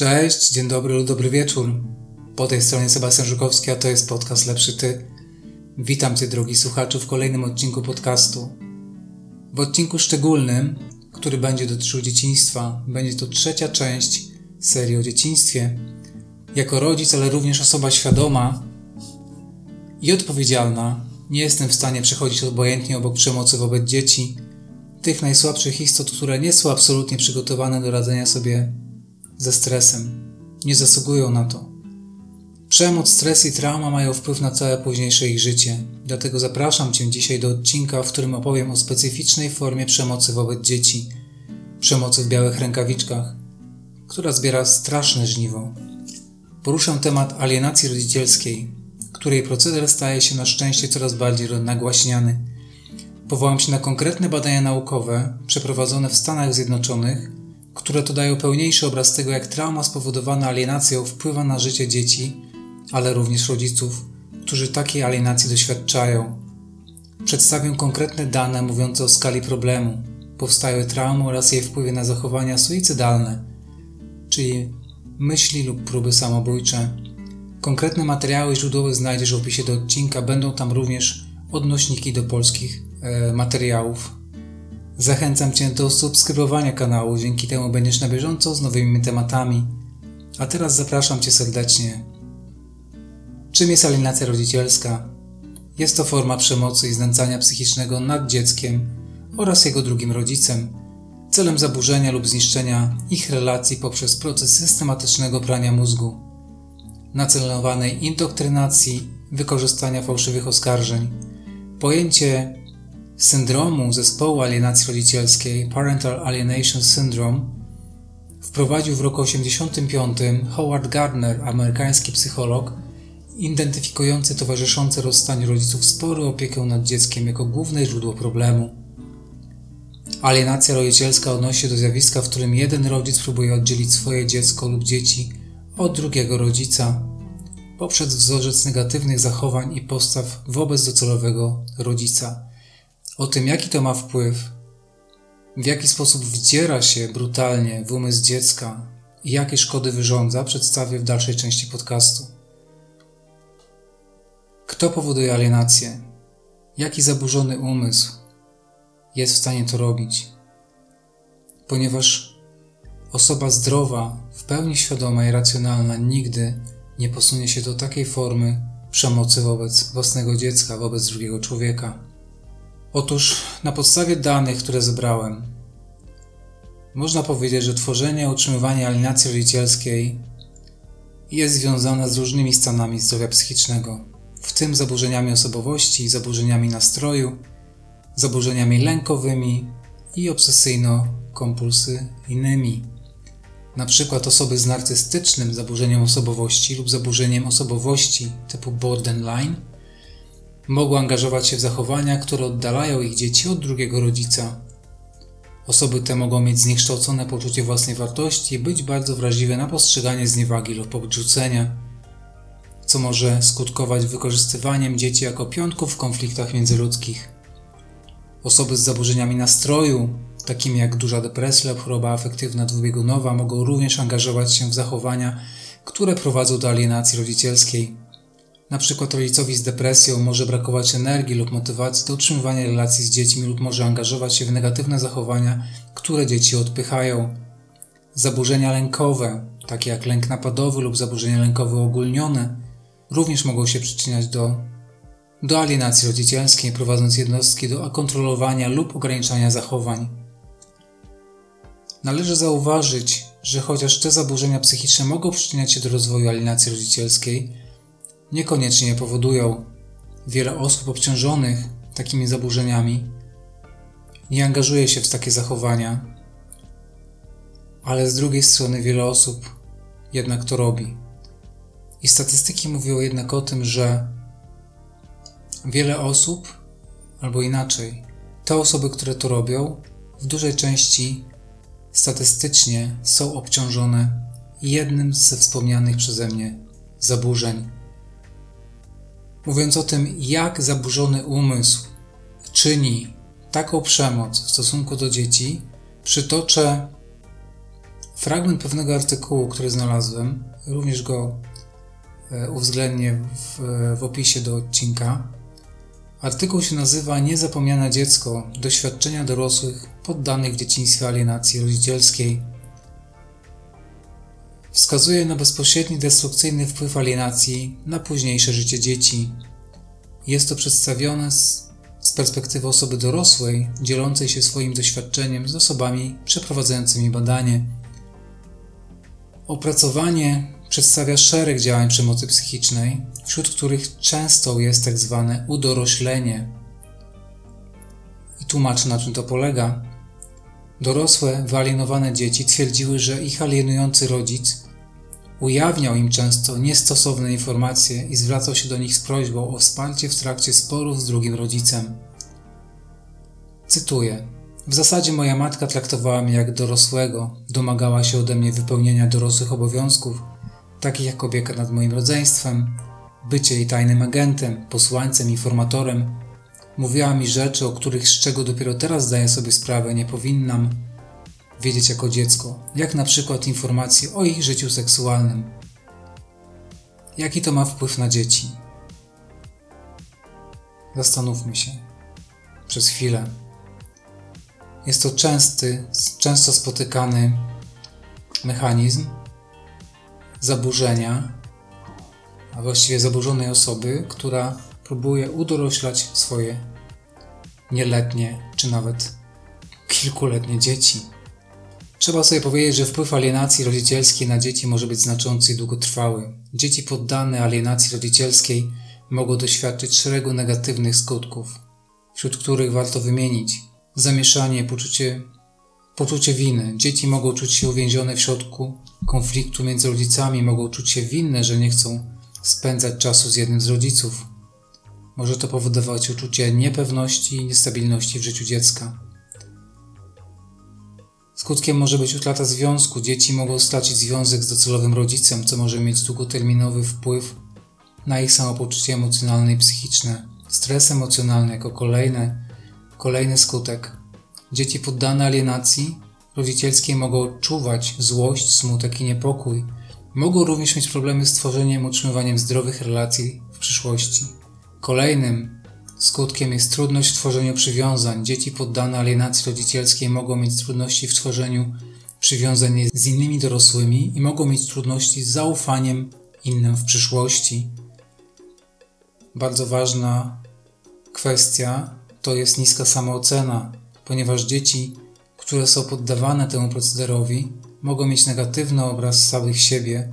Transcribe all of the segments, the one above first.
Cześć, dzień dobry lub dobry wieczór. Po tej stronie Sebastian Żukowski, a to jest podcast Lepszy Ty. Witam Cię, drogi słuchaczu, w kolejnym odcinku podcastu. W odcinku szczególnym, który będzie dotyczył dzieciństwa, będzie to trzecia część serii o dzieciństwie. Jako rodzic, ale również osoba świadoma i odpowiedzialna, nie jestem w stanie przechodzić obojętnie obok przemocy wobec dzieci, tych najsłabszych istot, które nie są absolutnie przygotowane do radzenia sobie ze stresem. Nie zasługują na to. Przemoc, stres i trauma mają wpływ na całe późniejsze ich życie. Dlatego zapraszam Cię dzisiaj do odcinka, w którym opowiem o specyficznej formie przemocy wobec dzieci. Przemocy w białych rękawiczkach, która zbiera straszne żniwo. Poruszam temat alienacji rodzicielskiej, której proceder staje się na szczęście coraz bardziej nagłaśniany. Powołam się na konkretne badania naukowe przeprowadzone w Stanach Zjednoczonych które to dają pełniejszy obraz tego, jak trauma spowodowana alienacją wpływa na życie dzieci, ale również rodziców, którzy takiej alienacji doświadczają. Przedstawię konkretne dane mówiące o skali problemu, powstałej traumy oraz jej wpływie na zachowania suicydalne, czyli myśli lub próby samobójcze. Konkretne materiały źródłowe znajdziesz w opisie do odcinka, będą tam również odnośniki do polskich e, materiałów. Zachęcam Cię do subskrybowania kanału, dzięki temu będziesz na bieżąco z nowymi tematami. A teraz zapraszam Cię serdecznie. Czym jest alienacja rodzicielska? Jest to forma przemocy i znęcania psychicznego nad dzieckiem oraz jego drugim rodzicem, celem zaburzenia lub zniszczenia ich relacji poprzez proces systematycznego prania mózgu, nacelowanej indoktrynacji, wykorzystania fałszywych oskarżeń. Pojęcie syndromu zespołu alienacji rodzicielskiej Parental Alienation Syndrome wprowadził w roku 1985 Howard Gardner, amerykański psycholog, identyfikujący towarzyszące rozstaniu rodziców spory opiekę nad dzieckiem jako główne źródło problemu. Alienacja rodzicielska odnosi się do zjawiska, w którym jeden rodzic próbuje oddzielić swoje dziecko lub dzieci od drugiego rodzica poprzez wzorzec negatywnych zachowań i postaw wobec docelowego rodzica. O tym, jaki to ma wpływ, w jaki sposób wdziera się brutalnie w umysł dziecka i jakie szkody wyrządza, przedstawię w dalszej części podcastu. Kto powoduje alienację? Jaki zaburzony umysł jest w stanie to robić? Ponieważ osoba zdrowa, w pełni świadoma i racjonalna nigdy nie posunie się do takiej formy przemocy wobec własnego dziecka, wobec drugiego człowieka. Otóż na podstawie danych, które zebrałem, można powiedzieć, że tworzenie, utrzymywanie alienacji rodzicielskiej jest związane z różnymi stanami zdrowia psychicznego, w tym zaburzeniami osobowości, zaburzeniami nastroju, zaburzeniami lękowymi i obsesyjno-kompulsyjnymi. Na przykład osoby z narcystycznym zaburzeniem osobowości lub zaburzeniem osobowości typu borderline – mogą angażować się w zachowania, które oddalają ich dzieci od drugiego rodzica. Osoby te mogą mieć zniekształcone poczucie własnej wartości i być bardzo wrażliwe na postrzeganie zniewagi lub odrzucenia, co może skutkować wykorzystywaniem dzieci jako piątków w konfliktach międzyludzkich. Osoby z zaburzeniami nastroju, takimi jak duża depresja lub choroba afektywna dwubiegunowa, mogą również angażować się w zachowania, które prowadzą do alienacji rodzicielskiej na przykład rodzicowi z depresją może brakować energii lub motywacji do utrzymywania relacji z dziećmi lub może angażować się w negatywne zachowania, które dzieci odpychają. Zaburzenia lękowe, takie jak lęk napadowy lub zaburzenia lękowe ogólnione, również mogą się przyczyniać do, do alienacji rodzicielskiej, prowadząc jednostki do kontrolowania lub ograniczania zachowań. Należy zauważyć, że chociaż te zaburzenia psychiczne mogą przyczyniać się do rozwoju alienacji rodzicielskiej, niekoniecznie powodują. Wiele osób obciążonych takimi zaburzeniami nie angażuje się w takie zachowania, ale z drugiej strony wiele osób jednak to robi. I statystyki mówią jednak o tym, że wiele osób, albo inaczej, te osoby, które to robią, w dużej części statystycznie są obciążone jednym ze wspomnianych przeze mnie zaburzeń mówiąc o tym, jak zaburzony umysł czyni taką przemoc w stosunku do dzieci, przytoczę fragment pewnego artykułu, który znalazłem, również go e, uwzględnię w, w opisie do odcinka. Artykuł się nazywa Niezapomniane dziecko doświadczenia dorosłych poddanych w dzieciństwie alienacji rodzicielskiej. Wskazuje na bezpośredni destrukcyjny wpływ alienacji na późniejsze życie dzieci. Jest to przedstawione z z perspektywy osoby dorosłej, dzielącej się swoim doświadczeniem z osobami przeprowadzającymi badanie. Opracowanie przedstawia szereg działań przemocy psychicznej, wśród których często jest tak zwane udoroślenie. I tłumaczę na czym to polega. Dorosłe, wyalienowane dzieci twierdziły, że ich alienujący rodzic ujawniał im często niestosowne informacje i zwracał się do nich z prośbą o wsparcie w trakcie sporów z drugim rodzicem. Cytuję: W zasadzie moja matka traktowała mnie jak dorosłego, domagała się ode mnie wypełnienia dorosłych obowiązków, takich jak opieka nad moim rodzeństwem, bycie jej tajnym agentem, posłańcem, informatorem. Mówiła mi rzeczy, o których z czego dopiero teraz zdaję sobie sprawę, nie powinnam wiedzieć jako dziecko, jak na przykład informacje o ich życiu seksualnym. Jaki to ma wpływ na dzieci? Zastanówmy się przez chwilę. Jest to częsty, często spotykany mechanizm zaburzenia, a właściwie zaburzonej osoby, która próbuje udoroślać swoje nieletnie czy nawet kilkuletnie dzieci. Trzeba sobie powiedzieć, że wpływ alienacji rodzicielskiej na dzieci może być znaczący i długotrwały. Dzieci poddane alienacji rodzicielskiej mogą doświadczyć szeregu negatywnych skutków, wśród których warto wymienić zamieszanie, poczucie, poczucie winy. Dzieci mogą czuć się uwięzione w środku konfliktu między rodzicami, mogą czuć się winne, że nie chcą spędzać czasu z jednym z rodziców. Może to powodować uczucie niepewności i niestabilności w życiu dziecka. Skutkiem może być utrata związku. Dzieci mogą stracić związek z docelowym rodzicem, co może mieć długoterminowy wpływ na ich samopoczucie emocjonalne i psychiczne. Stres emocjonalny jako kolejne, kolejny skutek. Dzieci poddane alienacji rodzicielskiej mogą odczuwać złość, smutek i niepokój. Mogą również mieć problemy z tworzeniem i utrzymywaniem zdrowych relacji w przyszłości. Kolejnym Skutkiem jest trudność w tworzeniu przywiązań. Dzieci poddane alienacji rodzicielskiej mogą mieć trudności w tworzeniu przywiązań z innymi dorosłymi i mogą mieć trudności z zaufaniem innym w przyszłości. Bardzo ważna kwestia to jest niska samoocena, ponieważ dzieci, które są poddawane temu procederowi, mogą mieć negatywny obraz samych siebie,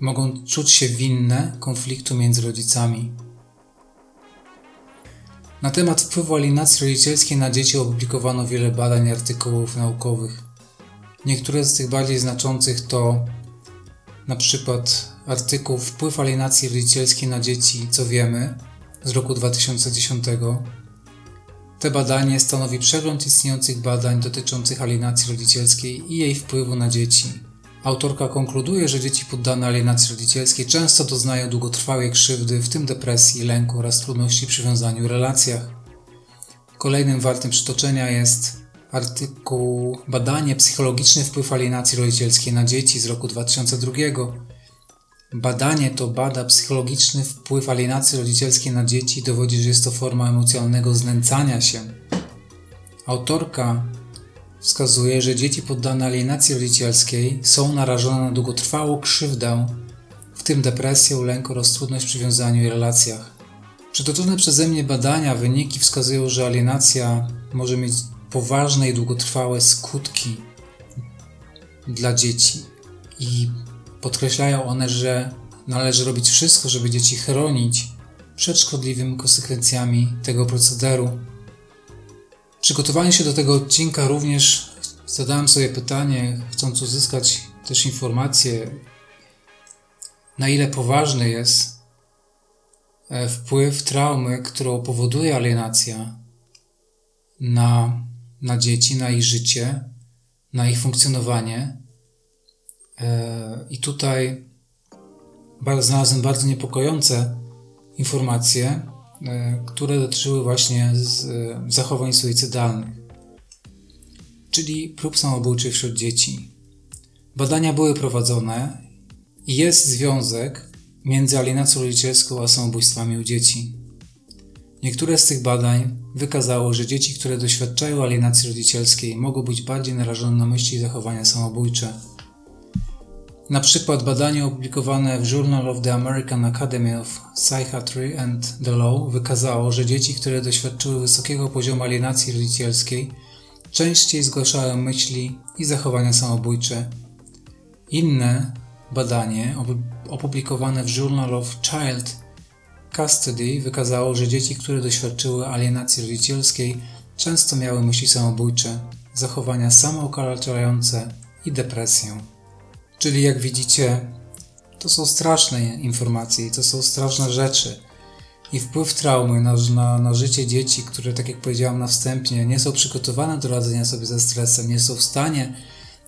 mogą czuć się winne konfliktu między rodzicami. Na temat wpływu alienacji rodzicielskiej na dzieci opublikowano wiele badań i artykułów naukowych. Niektóre z tych bardziej znaczących to na przykład artykuł Wpływ alienacji rodzicielskiej na dzieci, co wiemy, z roku 2010. Te badanie stanowi przegląd istniejących badań dotyczących alienacji rodzicielskiej i jej wpływu na dzieci. Autorka konkluduje, że dzieci poddane alienacji rodzicielskiej często doznają długotrwałej krzywdy, w tym depresji, lęku oraz trudności w przywiązaniu i relacjach. Kolejnym wartym przytoczenia jest artykuł Badanie psychologiczny wpływ alienacji rodzicielskiej na dzieci z roku 2002. Badanie to bada psychologiczny wpływ alienacji rodzicielskiej na dzieci i dowodzi, że jest to forma emocjonalnego znęcania się. Autorka wskazuje, że dzieci poddane alienacji rodzicielskiej są narażone na długotrwałą krzywdę, w tym depresję, lęk oraz trudność w przywiązaniu i relacjach. Przytoczone przeze mnie badania, wyniki wskazują, że alienacja może mieć poważne i długotrwałe skutki dla dzieci i podkreślają one, że należy robić wszystko, żeby dzieci chronić przed szkodliwymi konsekwencjami tego procederu. Przygotowując się do tego odcinka również zadałem sobie pytanie, chcąc uzyskać też informacje, na ile poważny jest e, wpływ traumy, którą powoduje alienacja na, na dzieci, na ich życie, na ich funkcjonowanie. E, I tutaj znalazłem bardzo niepokojące informacje, które dotyczyły właśnie e, zachowań suicydalnych, czyli prób samobójczych wśród dzieci. Badania były prowadzone i jest związek między alienacją rodzicielską a samobójstwami u dzieci. Niektóre z tych badań wykazało, że dzieci, które doświadczają alienacji rodzicielskiej, mogą być bardziej narażone na myśli i zachowania samobójcze. Na przykład badanie opublikowane w Journal of the American Academy of Psychiatry and the Law wykazało, że dzieci, które doświadczyły wysokiego poziomu alienacji rodzicielskiej, częściej zgłaszają myśli i zachowania samobójcze. Inne badanie opublikowane w Journal of Child Custody wykazało, że dzieci, które doświadczyły alienacji rodzicielskiej, często miały myśli samobójcze, zachowania samookaleczające i depresję. Czyli jak widzicie, to są straszne informacje, to są straszne rzeczy. I wpływ traumy na, na, na życie dzieci, które, tak jak powiedziałam na wstępie, nie są przygotowane do radzenia sobie ze stresem, nie są w stanie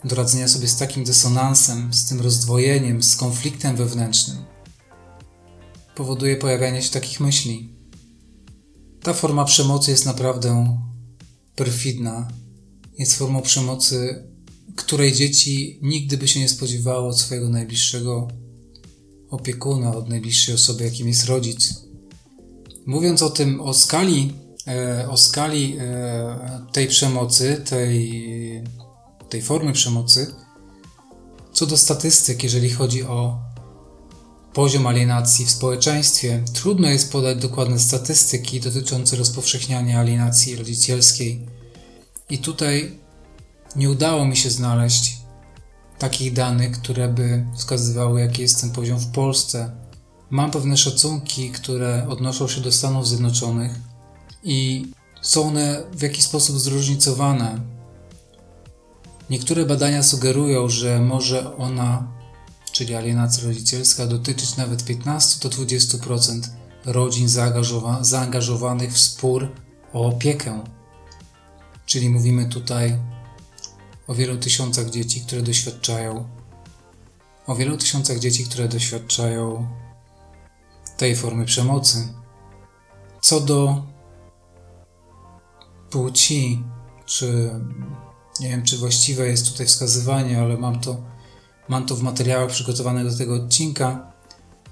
do radzenia sobie z takim dysonansem, z tym rozdwojeniem, z konfliktem wewnętrznym, powoduje pojawianie się takich myśli. Ta forma przemocy jest naprawdę perfidna. Jest formą przemocy której dzieci nigdy by się nie spodziewało od swojego najbliższego opiekuna, od najbliższej osoby, jakim jest rodzic. Mówiąc o tym, o skali, e, o skali e, tej przemocy, tej, tej formy przemocy, co do statystyk, jeżeli chodzi o poziom alienacji w społeczeństwie, trudno jest podać dokładne statystyki dotyczące rozpowszechniania alienacji rodzicielskiej. I tutaj nie udało mi się znaleźć takich danych, które by wskazywały, jaki jest ten poziom w Polsce. Mam pewne szacunki, które odnoszą się do Stanów Zjednoczonych i są one w jakiś sposób zróżnicowane. Niektóre badania sugerują, że może ona, czyli alienacja rodzicielska, dotyczyć nawet 15 do 20% rodzin zaangażowa zaangażowanych w spór o opiekę. Czyli mówimy tutaj o wielu tysiącach dzieci, które doświadczają, o wielu tysiącach dzieci, które doświadczają tej formy przemocy. Co do płci, czy nie wiem, czy właściwe jest tutaj wskazywanie, ale mam to, mam to w materiałach przygotowanych do tego odcinka.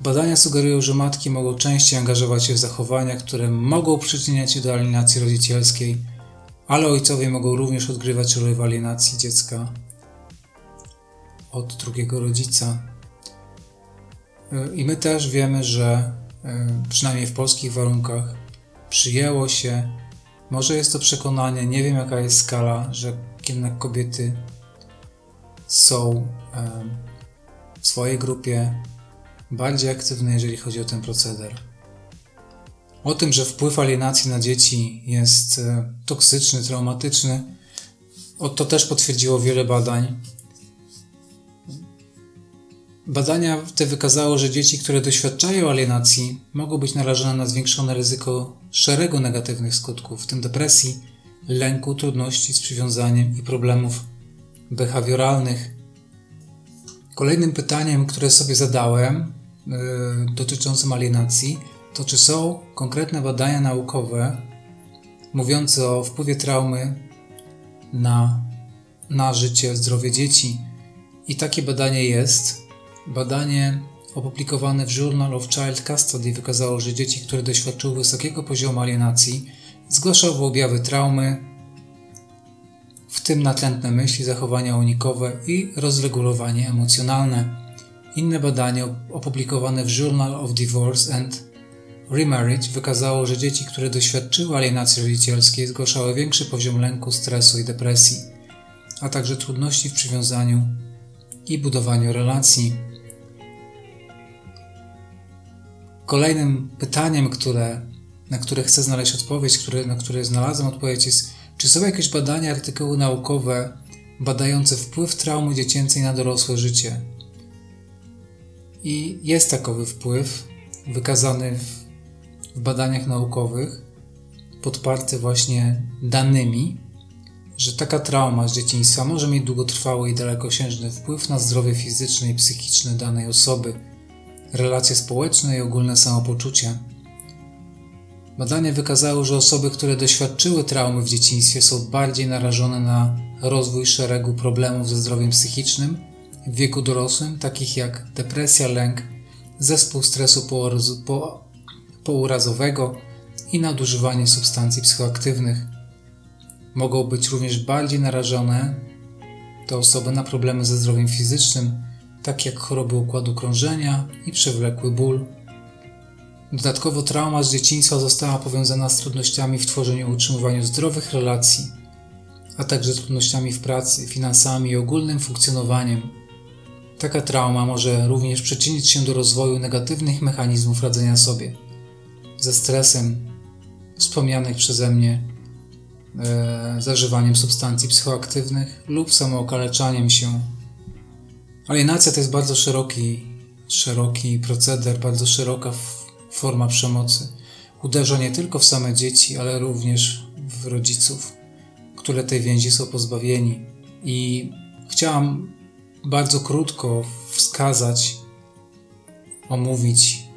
Badania sugerują, że matki mogą częściej angażować się w zachowania, które mogą przyczyniać się do alienacji rodzicielskiej ale ojcowie mogą również odgrywać rolę w alienacji dziecka od drugiego rodzica. I my też wiemy, że e, przynajmniej w polskich warunkach przyjęło się, może jest to przekonanie, nie wiem jaka jest skala, że jednak kobiety są e, w swojej grupie bardziej aktywne, jeżeli chodzi o ten proceder. O tym, że wpływ alienacji na dzieci jest e, toksyczny, traumatyczny, to też potwierdziło wiele badań. Badania te wykazały, że dzieci, które doświadczają alienacji, mogą być narażone na zwiększone ryzyko szeregu negatywnych skutków, w tym depresji, lęku, trudności z przywiązaniem i problemów behawioralnych. Kolejnym pytaniem, które sobie zadałem, yy, dotyczącym alienacji, to czy są konkretne badania naukowe mówiące o wpływie traumy na, na życie, zdrowie dzieci. I takie badanie jest. Badanie opublikowane w Journal of Child Custody wykazało, że dzieci, które doświadczyły wysokiego poziomu alienacji, zgłaszały objawy traumy, w tym natrętne myśli, zachowania unikowe i rozregulowanie emocjonalne. Inne badanie opublikowane w Journal of Divorce and Remarriage wykazało, że dzieci, które doświadczyły alienacji rodzicielskiej, zgłaszały większy poziom lęku, stresu i depresji, a także trudności w przywiązaniu i budowaniu relacji. Kolejnym pytaniem, które, na które chcę znaleźć odpowiedź, na które znalazłem odpowiedź jest, czy są jakieś badania, artykuły naukowe badające wpływ traumy dziecięcej na dorosłe życie? I jest takowy wpływ, wykazany w w badaniach naukowych, podparte właśnie danymi, że taka trauma z dzieciństwa może mieć długotrwały i dalekosiężny wpływ na zdrowie fizyczne i psychiczne danej osoby, relacje społeczne i ogólne samopoczucie. Badania wykazały, że osoby, które doświadczyły traumy w dzieciństwie, są bardziej narażone na rozwój szeregu problemów ze zdrowiem psychicznym w wieku dorosłym, takich jak depresja, lęk, zespół stresu po, pourazowego i nadużywanie substancji psychoaktywnych. Mogą być również bardziej narażone te osoby na problemy ze zdrowiem fizycznym, takie jak choroby układu krążenia i przewlekły ból. Dodatkowo trauma z dzieciństwa została powiązana z trudnościami w tworzeniu i utrzymywaniu zdrowych relacji, a także trudnościami w pracy, finansami i ogólnym funkcjonowaniem. Taka trauma może również przyczynić się do rozwoju negatywnych mechanizmów radzenia sobie ze stresem, wspomnianych przeze mnie e, zażywaniem substancji psychoaktywnych lub samookaleczaniem się. Alienacja to jest bardzo szeroki, szeroki proceder, bardzo szeroka forma przemocy. Uderza nie tylko w same dzieci, ale również w rodziców, które tej więzi są pozbawieni. I chciałam bardzo krótko wskazać, omówić,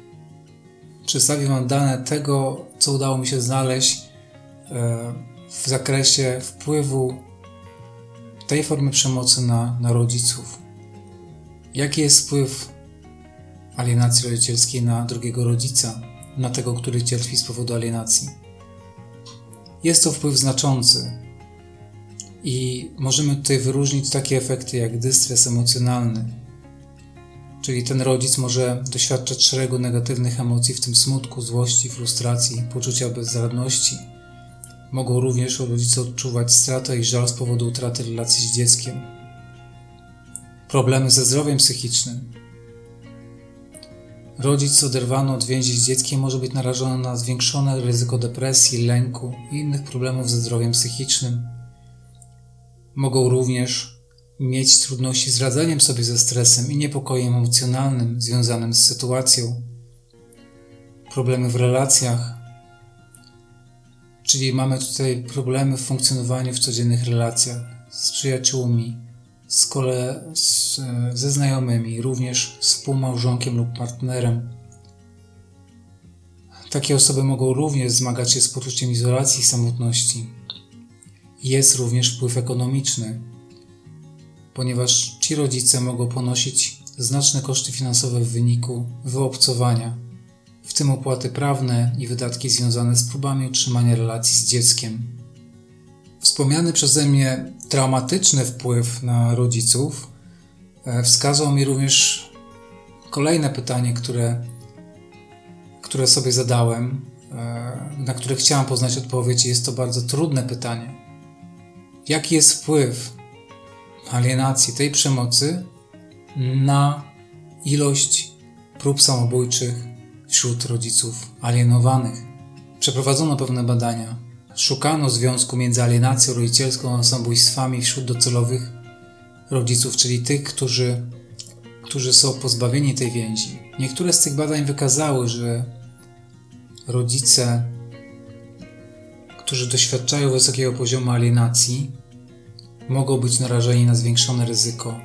przedstawię Wam dane tego, co udało mi się znaleźć e, w zakresie wpływu tej formy przemocy na, na rodziców. Jaki jest wpływ alienacji rodzicielskiej na drugiego rodzica, na tego, który cierpi z powodu alienacji? Jest to wpływ znaczący i możemy tutaj wyróżnić takie efekty jak dystres emocjonalny, czyli ten rodzic może doświadczać szeregu negatywnych emocji, w tym smutku, złości, frustracji, poczucia bezradności. Mogą również rodzice odczuwać stratę i żal z powodu utraty relacji z dzieckiem. Problemy ze zdrowiem psychicznym. Rodzic oderwany od więzi z dzieckiem może być narażony na zwiększone ryzyko depresji, lęku i innych problemów ze zdrowiem psychicznym. Mogą również mieć trudności z radzeniem sobie ze stresem i niepokojem emocjonalnym związanym z sytuacją, problemy w relacjach, czyli mamy tutaj problemy w funkcjonowaniu w codziennych relacjach z przyjaciółmi, z kole, z, ze znajomymi, również z współmałżonkiem lub partnerem. Takie osoby mogą również zmagać się z poczuciem izolacji i samotności. Jest również wpływ ekonomiczny ponieważ ci rodzice mogą ponosić znaczne koszty finansowe w wyniku wyobcowania, w tym opłaty prawne i wydatki związane z próbami utrzymania relacji z dzieckiem. Wspomniany przeze mnie traumatyczny wpływ na rodziców e, wskazał mi również kolejne pytanie, które, które sobie zadałem, e, na które chciałem poznać odpowiedź. Jest to bardzo trudne pytanie. Jaki jest wpływ alienacji, tej przemocy na ilość prób samobójczych wśród rodziców alienowanych. Przeprowadzono pewne badania. Szukano związku między alienacją rodzicielską a samobójstwami wśród docelowych rodziców, czyli tych, którzy, którzy są pozbawieni tej więzi. Niektóre z tych badań wykazały, że rodzice, którzy doświadczają wysokiego poziomu alienacji, mogą być narażeni na zwiększone ryzyko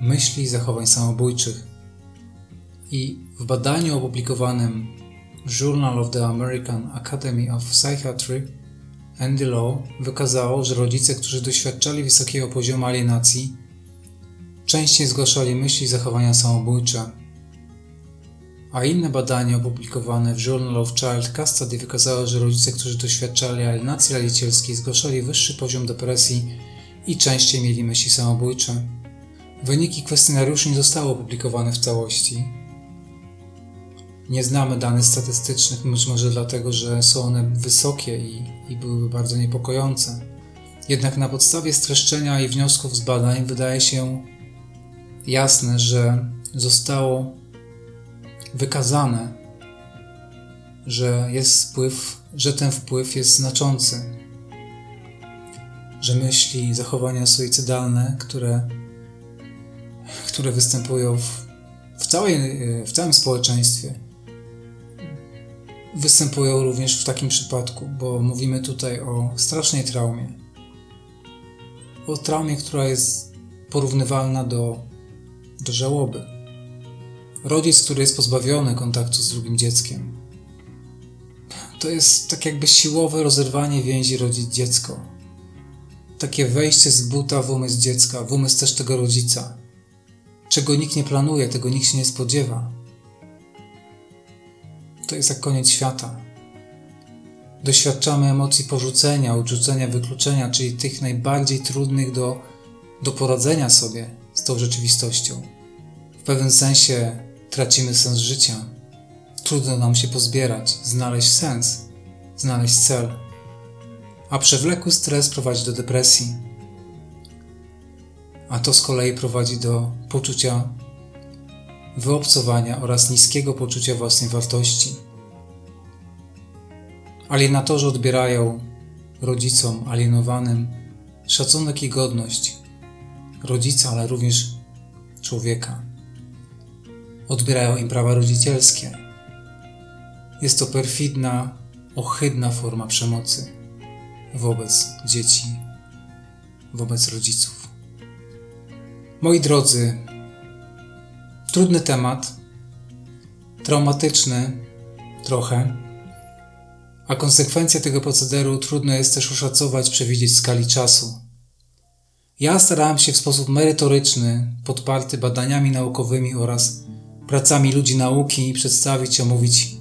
myśli i zachowań samobójczych. I w badaniu opublikowanym w Journal of the American Academy of Psychiatry Andy Law wykazało, że rodzice, którzy doświadczali wysokiego poziomu alienacji, częściej zgłaszali myśli i zachowania samobójcze. A inne badanie opublikowane w Journal of Child Custody wykazało, że rodzice, którzy doświadczali alienacji rodzicielskiej, zgłaszali wyższy poziom depresji i częściej mieli myśli samobójcze. Wyniki kwestionariuszy nie zostały opublikowane w całości. Nie znamy danych statystycznych, być może dlatego, że są one wysokie i, i byłyby bardzo niepokojące. Jednak na podstawie streszczenia i wniosków z badań wydaje się jasne, że zostało wykazane, że jest wpływ, że ten wpływ jest znaczący że myśli, zachowania suicydalne, które, które występują w, w, całej, w całym społeczeństwie, występują również w takim przypadku, bo mówimy tutaj o strasznej traumie. O traumie, która jest porównywalna do, do żałoby. Rodzic, który jest pozbawiony kontaktu z drugim dzieckiem, to jest tak jakby siłowe rozerwanie więzi rodzic-dziecko takie wejście z buta w umysł dziecka, w umysł też tego rodzica. czego nikt nie planuje, tego nikt się nie spodziewa. To jest jak koniec świata. Doświadczamy emocji porzucenia, odrzucenia, wykluczenia, czyli tych najbardziej trudnych do, do poradzenia sobie z tą rzeczywistością. W pewnym sensie tracimy sens życia. Trudno nam się pozbierać, znaleźć sens, znaleźć cel. A przewlekły stres prowadzi do depresji. A to z kolei prowadzi do poczucia wyobcowania oraz niskiego poczucia własnej wartości. Alienatorzy odbierają rodzicom alienowanym szacunek i godność rodzica, ale również człowieka. Odbierają im prawa rodzicielskie. Jest to perfidna, ohydna forma przemocy wobec dzieci, wobec rodziców. Moi drodzy, trudny temat, traumatyczny trochę, a konsekwencje tego procederu trudno jest też oszacować, przewidzieć w skali czasu. Ja starałem się w sposób merytoryczny, podparty badaniami naukowymi oraz pracami ludzi nauki przedstawić i omówić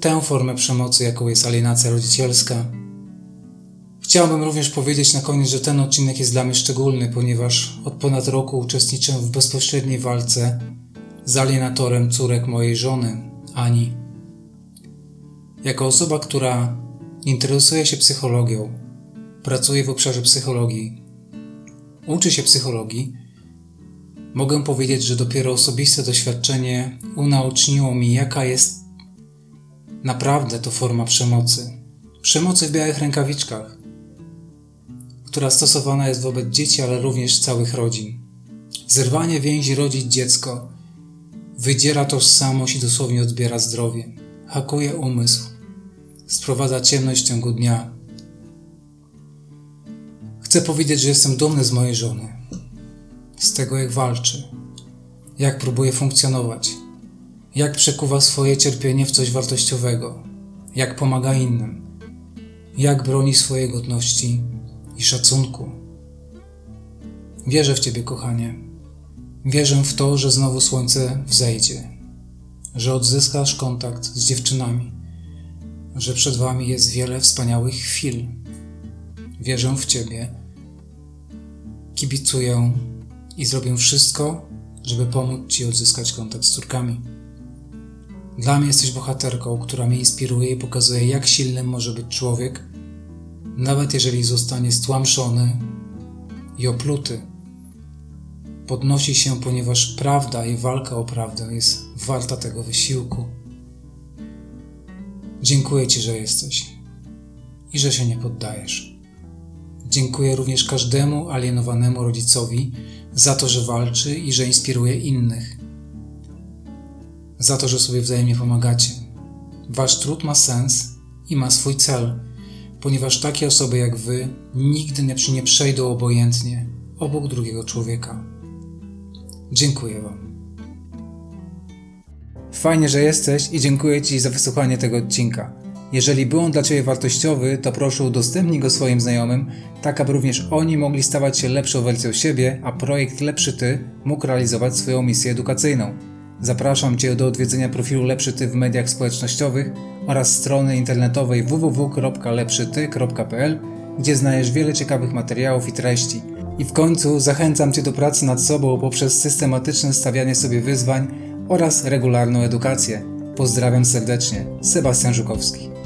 tę formę przemocy, jaką jest alienacja rodzicielska. Chciałbym również powiedzieć na koniec, że ten odcinek jest dla mnie szczególny, ponieważ od ponad roku uczestniczę w bezpośredniej walce z alienatorem córek mojej żony, Ani. Jako osoba, która interesuje się psychologią, pracuje w obszarze psychologii, uczy się psychologii, mogę powiedzieć, że dopiero osobiste doświadczenie unaoczniło mi, jaka jest naprawdę to forma przemocy. Przemocy w białych rękawiczkach, która stosowana jest wobec dzieci, ale również całych rodzin. Zerwanie więzi rodzic dziecko wydziera tożsamość i dosłownie odbiera zdrowie, hakuje umysł, sprowadza ciemność w ciągu dnia. Chcę powiedzieć, że jestem dumny z mojej żony, z tego jak walczy, jak próbuje funkcjonować, jak przekuwa swoje cierpienie w coś wartościowego, jak pomaga innym, jak broni swojej godności i szacunku. Wierzę w Ciebie, kochanie. Wierzę w to, że znowu słońce wzejdzie, że odzyskasz kontakt z dziewczynami, że przed Wami jest wiele wspaniałych chwil. Wierzę w Ciebie, kibicuję i zrobię wszystko, żeby pomóc Ci odzyskać kontakt z córkami. Dla mnie jesteś bohaterką, która mnie inspiruje i pokazuje, jak silnym może być człowiek, nawet jeżeli zostanie stłamszony i opluty. Podnosi się, ponieważ prawda i walka o prawdę jest warta tego wysiłku. Dziękuję Ci, że jesteś i że się nie poddajesz. Dziękuję również każdemu alienowanemu rodzicowi za to, że walczy i że inspiruje innych. Za to, że sobie wzajemnie pomagacie. Wasz trud ma sens i ma swój cel, ponieważ takie osoby jak Wy nigdy nie przejdą obojętnie obok drugiego człowieka. Dziękuję Wam. Fajnie, że jesteś i dziękuję Ci za wysłuchanie tego odcinka. Jeżeli był on dla Ciebie wartościowy, to proszę udostępnij go swoim znajomym, tak aby również oni mogli stawać się lepszą wersją siebie, a projekt Lepszy Ty mógł realizować swoją misję edukacyjną. Zapraszam Cię do odwiedzenia profilu Lepszy Ty w mediach społecznościowych oraz strony internetowej www.lepszyty.pl, gdzie znajdziesz wiele ciekawych materiałów i treści. I w końcu zachęcam Cię do pracy nad sobą poprzez systematyczne stawianie sobie wyzwań oraz regularną edukację. Pozdrawiam serdecznie, Sebastian Żukowski.